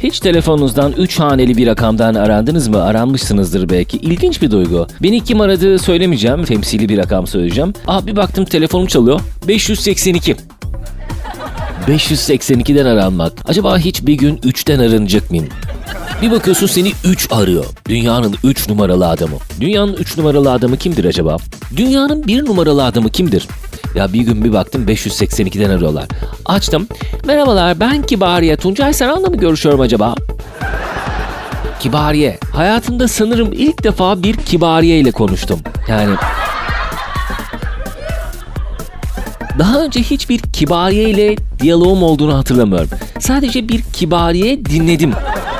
Hiç telefonunuzdan 3 haneli bir rakamdan arandınız mı? Aranmışsınızdır belki. İlginç bir duygu. Beni kim aradığı söylemeyeceğim. Temsili bir rakam söyleyeceğim. Aa bir baktım telefonum çalıyor. 582. 582'den aranmak. Acaba hiç bir gün 3'ten aranacak mıyım? Bir bakıyorsun seni 3 arıyor. Dünyanın 3 numaralı adamı. Dünyanın 3 numaralı adamı kimdir acaba? Dünyanın 1 numaralı adamı kimdir? Ya bir gün bir baktım 582'den arıyorlar. Açtım. Merhabalar ben Kibariye. Tuncay Saran'la mı görüşüyorum acaba? Kibariye. Hayatımda sanırım ilk defa bir Kibariye ile konuştum. Yani Daha önce hiçbir Kibariye ile diyaloğum olduğunu hatırlamıyorum. Sadece bir Kibariye dinledim.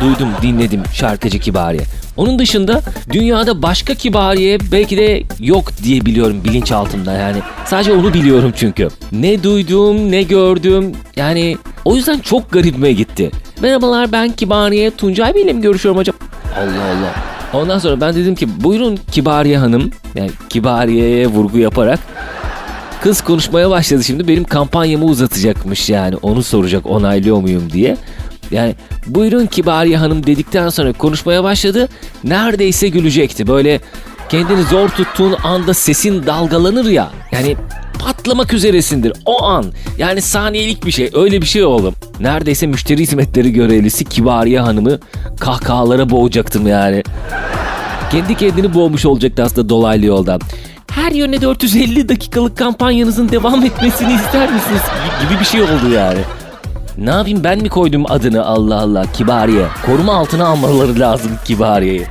Duydum, dinledim şarkıcı Kibariye. Onun dışında dünyada başka Kibariye belki de yok diye biliyorum bilinçaltımda yani. Sadece onu biliyorum çünkü. Ne duydum, ne gördüm. Yani o yüzden çok garibime gitti. Merhabalar ben Kibariye. Tuncay Bey ile mi görüşüyorum acaba? Allah Allah. Ondan sonra ben dedim ki buyurun Kibariye Hanım. Yani Kibariye'ye vurgu yaparak Kız konuşmaya başladı şimdi benim kampanyamı uzatacakmış yani onu soracak onaylıyor muyum diye. Yani buyurun Kibariye Hanım dedikten sonra konuşmaya başladı. Neredeyse gülecekti. Böyle kendini zor tuttuğun anda sesin dalgalanır ya. Yani patlamak üzeresindir o an. Yani saniyelik bir şey öyle bir şey oğlum. Neredeyse müşteri hizmetleri görevlisi Kibariye Hanım'ı kahkahalara boğacaktım yani. Kendi kendini boğmuş olacaktı aslında dolaylı yoldan her yöne 450 dakikalık kampanyanızın devam etmesini ister misiniz gibi bir şey oldu yani. Ne yapayım ben mi koydum adını Allah Allah Kibariye. Koruma altına almaları lazım Kibariye'yi.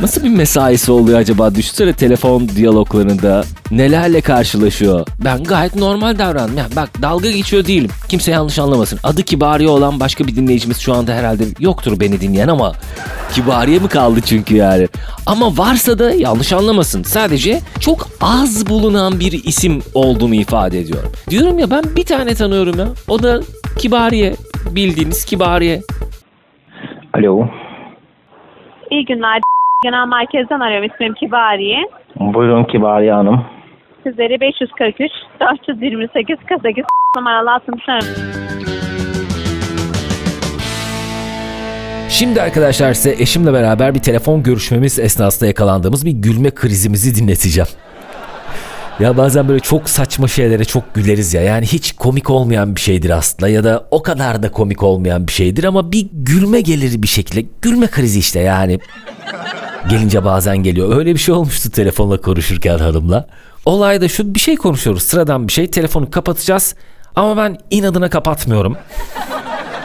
Nasıl bir mesaisi oluyor acaba? Düşünsene telefon diyaloglarında nelerle karşılaşıyor. Ben gayet normal davrandım. Yani bak dalga geçiyor değilim. Kimse yanlış anlamasın. Adı Kibariye olan başka bir dinleyicimiz şu anda herhalde yoktur beni dinleyen ama Kibariye mi kaldı çünkü yani. Ama varsa da yanlış anlamasın. Sadece çok az bulunan bir isim olduğunu ifade ediyorum. Diyorum ya ben bir tane tanıyorum ya. O da Kibariye. Bildiğiniz Kibariye. Alo. İyi günler. Genel merkezden arıyorum. İsmim Kibariye. Buyurun Kibariye Hanım. Sizleri 543 428 48 numaralı atmışlarım. Şimdi arkadaşlar size eşimle beraber bir telefon görüşmemiz esnasında yakalandığımız bir gülme krizimizi dinleteceğim. Ya bazen böyle çok saçma şeylere çok güleriz ya. Yani hiç komik olmayan bir şeydir aslında ya da o kadar da komik olmayan bir şeydir ama bir gülme gelir bir şekilde. Gülme krizi işte yani. Gelince bazen geliyor. Öyle bir şey olmuştu telefonla konuşurken hanımla. Olay da şu bir şey konuşuyoruz sıradan bir şey. Telefonu kapatacağız ama ben inadına kapatmıyorum.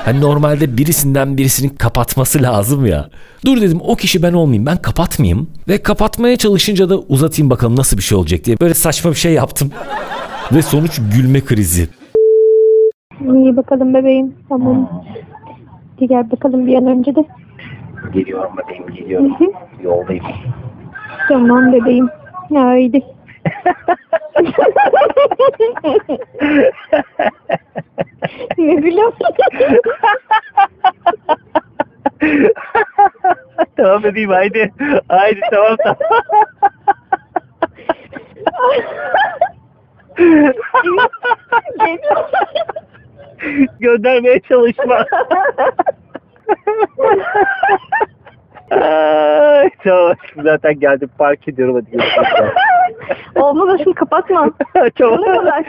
Hani normalde birisinden birisinin kapatması lazım ya. Dur dedim o kişi ben olmayayım ben kapatmayayım. Ve kapatmaya çalışınca da uzatayım bakalım nasıl bir şey olacak diye. Böyle saçma bir şey yaptım. Ve sonuç gülme krizi. İyi bakalım bebeğim. Tamam. Hadi gel bakalım bir an önce de. Geliyorum bebeğim geliyorum. Yoldayım. Tamam bebeğim. Haydi. Ne gülüyorsun? tamam bebeğim haydi. Haydi tamam tamam. Göndermeye çalışma. Tamam zaten geldim park ediyorum hadi görüşürüz. Olmaz aşkım kapatma. tamam. Ne kadar?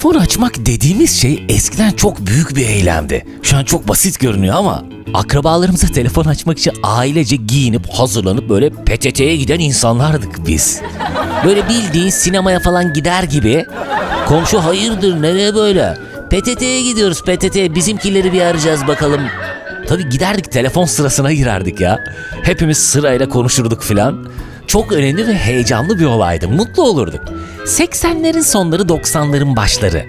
Telefon açmak dediğimiz şey eskiden çok büyük bir eylemdi. Şu an çok basit görünüyor ama akrabalarımıza telefon açmak için ailece giyinip hazırlanıp böyle PTT'ye giden insanlardık biz. Böyle bildiğin sinemaya falan gider gibi komşu hayırdır nereye böyle? PTT'ye gidiyoruz PTT bizimkileri bir arayacağız bakalım. Tabii giderdik telefon sırasına girerdik ya. Hepimiz sırayla konuşurduk filan. Çok önemli ve heyecanlı bir olaydı. Mutlu olurduk. 80'lerin sonları 90'ların başları.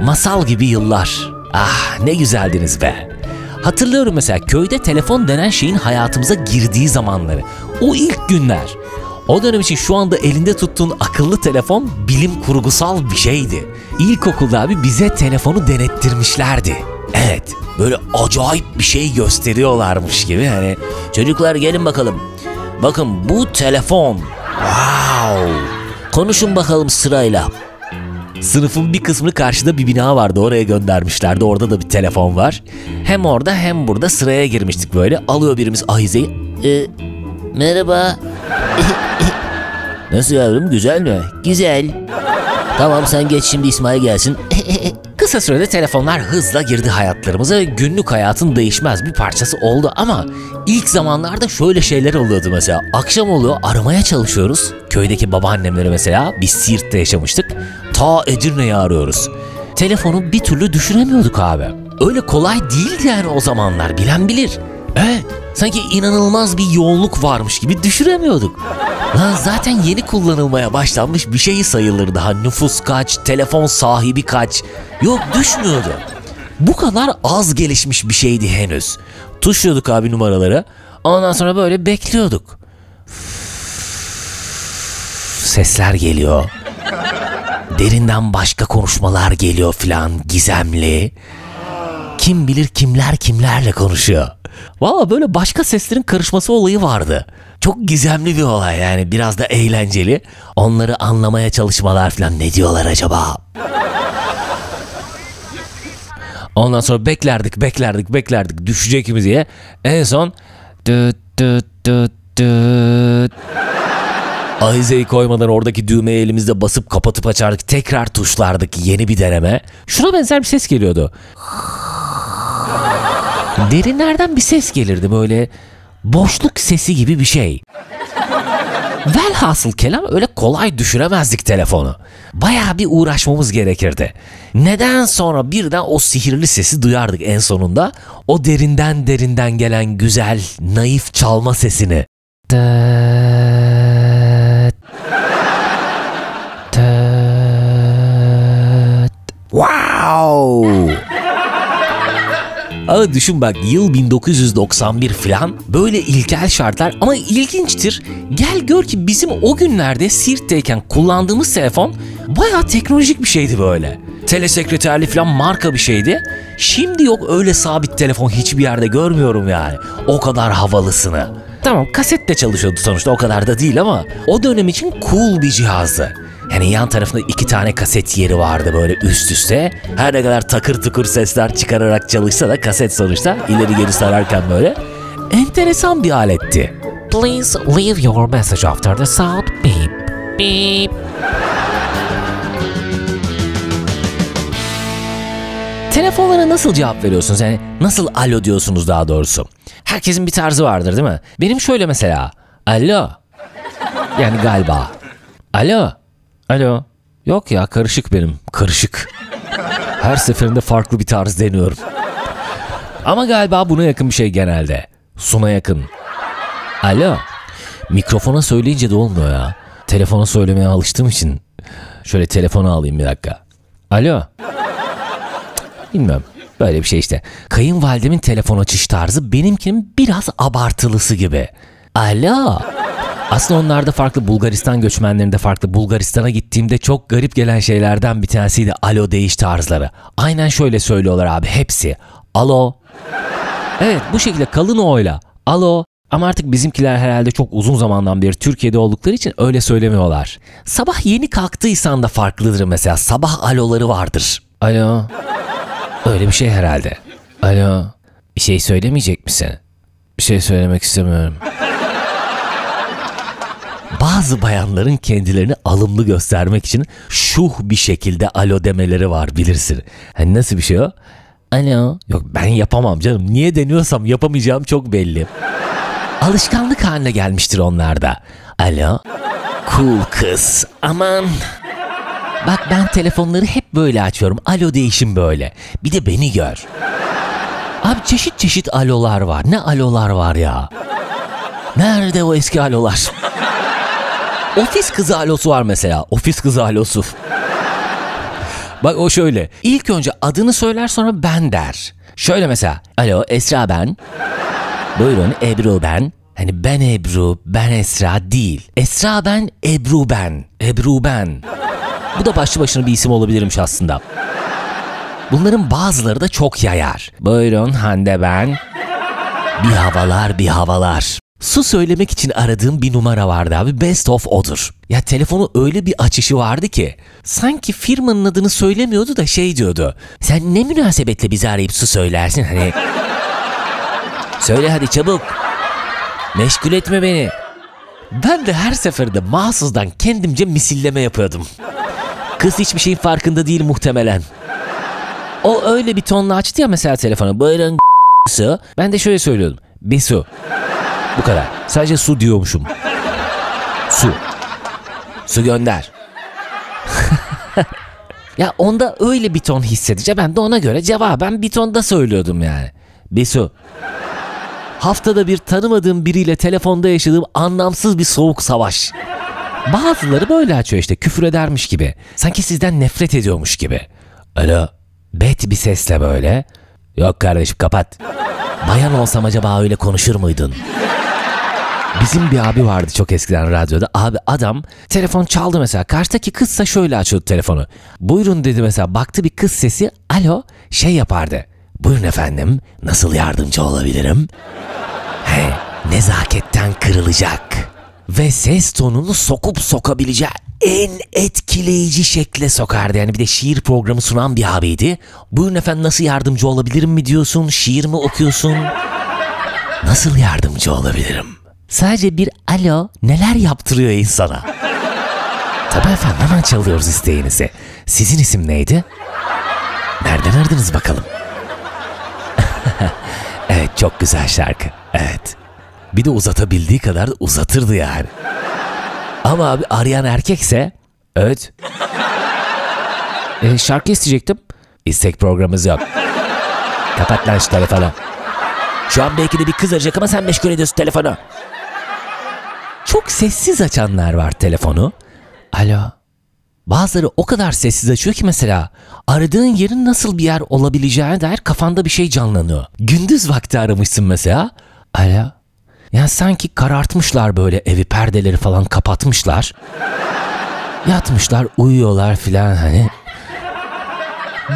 Masal gibi yıllar. Ah ne güzeldiniz be. Hatırlıyorum mesela köyde telefon denen şeyin hayatımıza girdiği zamanları. O ilk günler. O dönem için şu anda elinde tuttuğun akıllı telefon bilim kurgusal bir şeydi. İlkokulda abi bize telefonu denettirmişlerdi. Evet böyle acayip bir şey gösteriyorlarmış gibi hani çocuklar gelin bakalım. Bakın bu telefon. Wow. Konuşun bakalım sırayla. Sınıfın bir kısmını karşıda bir bina vardı oraya göndermişlerdi. Orada da bir telefon var. Hem orada hem burada sıraya girmiştik böyle. Alıyor birimiz ahizeyi. Ee, merhaba. Nasıl yavrum güzel mi? Güzel. Tamam sen geç şimdi İsmail gelsin. Kısa sürede telefonlar hızla girdi hayatlarımıza ve günlük hayatın değişmez bir parçası oldu ama ilk zamanlarda şöyle şeyler oluyordu mesela. Akşam oluyor aramaya çalışıyoruz. Köydeki babaannemleri mesela biz Siirt'te yaşamıştık. Ta Edirne'yi arıyoruz. Telefonu bir türlü düşüremiyorduk abi. Öyle kolay değildi yani o zamanlar bilen bilir. Evet sanki inanılmaz bir yoğunluk varmış gibi düşüremiyorduk. Lan zaten yeni kullanılmaya başlanmış bir şeyi sayılır daha nüfus kaç, telefon sahibi kaç. Yok düşmüyordu. Bu kadar az gelişmiş bir şeydi henüz. Tuşluyorduk abi numaraları. Ondan sonra böyle bekliyorduk. Sesler geliyor. Derinden başka konuşmalar geliyor filan gizemli. Kim bilir kimler kimlerle konuşuyor. Valla böyle başka seslerin karışması olayı vardı. Çok gizemli bir olay yani biraz da eğlenceli. Onları anlamaya çalışmalar falan ne diyorlar acaba? Ondan sonra beklerdik beklerdik beklerdik düşecek mi diye. En son düt düt düt düt Ahizeyi koymadan oradaki düğmeye elimizde basıp kapatıp açardık. Tekrar tuşlardık yeni bir deneme. Şuna benzer bir ses geliyordu. Derinlerden bir ses gelirdi böyle boşluk sesi gibi bir şey. Velhasıl kelam öyle kolay düşüremezdik telefonu. Bayağı bir uğraşmamız gerekirdi. Neden sonra birden o sihirli sesi duyardık en sonunda? O derinden derinden gelen güzel, naif çalma sesini. Tıt. Tıt. Wow! Ama düşün bak yıl 1991 falan böyle ilkel şartlar ama ilginçtir. Gel gör ki bizim o günlerde Sirt'teyken kullandığımız telefon bayağı teknolojik bir şeydi böyle. Telesekreterli falan marka bir şeydi. Şimdi yok öyle sabit telefon hiçbir yerde görmüyorum yani. O kadar havalısını. Tamam kasetle çalışıyordu sonuçta o kadar da değil ama o dönem için cool bir cihazdı. Yani yan tarafında iki tane kaset yeri vardı böyle üst üste. Her ne kadar takır tukur sesler çıkararak çalışsa da kaset sonuçta ileri geri sararken böyle. Enteresan bir aletti. Please leave your message after the sound beep. Beep. Telefonlara nasıl cevap veriyorsunuz? Yani nasıl alo diyorsunuz daha doğrusu? Herkesin bir tarzı vardır değil mi? Benim şöyle mesela. Alo. Yani galiba. Alo. Alo. Yok ya karışık benim. Karışık. Her seferinde farklı bir tarz deniyorum. Ama galiba buna yakın bir şey genelde. Suna yakın. Alo. Mikrofona söyleyince de olmuyor ya. Telefona söylemeye alıştığım için. Şöyle telefonu alayım bir dakika. Alo. Bilmem. Böyle bir şey işte. Kayınvalidemin telefon açış tarzı benimkinin biraz abartılısı gibi. Alo. Aslında onlarda farklı Bulgaristan göçmenlerinde farklı. Bulgaristan'a gittiğimde çok garip gelen şeylerden bir tanesiydi alo değiş tarzları. Aynen şöyle söylüyorlar abi hepsi. Alo. Evet bu şekilde kalın o'yla. Alo. Ama artık bizimkiler herhalde çok uzun zamandan beri Türkiye'de oldukları için öyle söylemiyorlar. Sabah yeni kalktıysan da farklıdır mesela. Sabah aloları vardır. Alo. Öyle bir şey herhalde. Alo. Bir şey söylemeyecek misin? Bir şey söylemek istemiyorum. Bazı bayanların kendilerini alımlı göstermek için şuh bir şekilde alo demeleri var bilirsin. Hani nasıl bir şey o? Alo. Yok ben yapamam canım. Niye deniyorsam yapamayacağım çok belli. Alışkanlık haline gelmiştir onlarda. Alo. Cool kız. Aman. Bak ben telefonları hep böyle açıyorum. Alo değişim böyle. Bir de beni gör. Abi çeşit çeşit alolar var. Ne alolar var ya. Nerede o eski alolar? Ofis kızı alosu var mesela. Ofis kızı alosu. Bak o şöyle. İlk önce adını söyler sonra ben der. Şöyle mesela. Alo Esra ben. Buyurun Ebru ben. Hani ben Ebru, ben Esra değil. Esra ben, Ebru ben. Ebru ben. Bu da başlı başına bir isim olabilirmiş aslında. Bunların bazıları da çok yayar. Buyurun Hande ben. Bir havalar bir havalar. Su söylemek için aradığım bir numara vardı abi. Best of odur. Ya telefonu öyle bir açışı vardı ki. Sanki firmanın adını söylemiyordu da şey diyordu. Sen ne münasebetle bizi arayıp su söylersin hani. Söyle hadi çabuk. Meşgul etme beni. Ben de her seferde mahsusdan kendimce misilleme yapıyordum. Kız hiçbir şeyin farkında değil muhtemelen. O öyle bir tonla açtı ya mesela telefonu. Buyurun su. Ben de şöyle söylüyordum. Bir su. Bu kadar. Sadece su diyormuşum. Su. Su gönder. ya onda öyle bir ton hissedince ben de ona göre cevaben bir tonda söylüyordum yani. Bir su. Haftada bir tanımadığım biriyle telefonda yaşadığım anlamsız bir soğuk savaş. Bazıları böyle açıyor işte küfür edermiş gibi. Sanki sizden nefret ediyormuş gibi. Alo. Bet bir sesle böyle. Yok kardeşim kapat. Bayan olsam acaba öyle konuşur muydun? Bizim bir abi vardı çok eskiden radyoda. Abi adam telefon çaldı mesela. Karşıdaki kızsa şöyle açıyordu telefonu. Buyurun dedi mesela. Baktı bir kız sesi. Alo şey yapardı. Buyurun efendim nasıl yardımcı olabilirim? He nezaketten kırılacak. Ve ses tonunu sokup sokabileceği en etkileyici şekle sokardı. Yani bir de şiir programı sunan bir abiydi. Buyurun efendim nasıl yardımcı olabilirim mi diyorsun? Şiir mi okuyorsun? Nasıl yardımcı olabilirim? Sadece bir alo neler yaptırıyor insana? Tabii efendim hemen çalıyoruz isteğinizi. Sizin isim neydi? Nereden aradınız bakalım? evet çok güzel şarkı. Evet. Bir de uzatabildiği kadar da uzatırdı yani. Ama abi arayan erkekse evet. E, şarkı isteyecektim. İstek programımız yok. Kapat lan şu telefonu. Şu an belki de bir kız arayacak ama sen meşgul ediyorsun telefonu. Çok sessiz açanlar var telefonu. Alo. Bazıları o kadar sessiz açıyor ki mesela aradığın yerin nasıl bir yer olabileceğine dair kafanda bir şey canlanıyor. Gündüz vakti aramışsın mesela. Alo. Yani sanki karartmışlar böyle evi perdeleri falan kapatmışlar. Yatmışlar uyuyorlar filan hani.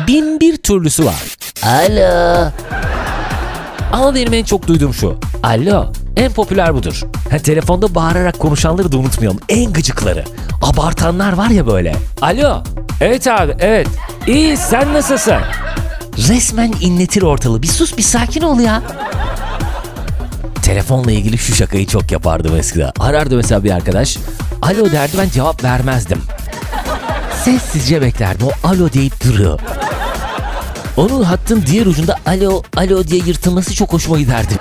Bin bir türlüsü var. Alo. Ama benim en çok duyduğum şu. Alo. En popüler budur. Ha, telefonda bağırarak konuşanları da unutmayalım. En gıcıkları. Abartanlar var ya böyle. Alo. Evet abi evet. İyi sen nasılsın? Resmen inletir ortalığı. Bir sus bir sakin ol ya. Telefonla ilgili şu şakayı çok yapardım eskiden. Arardı mesela bir arkadaş. Alo derdi ben cevap vermezdim. Sessizce beklerdim. O alo deyip duruyor. Onun hattın diğer ucunda alo alo diye yırtılması çok hoşuma giderdi.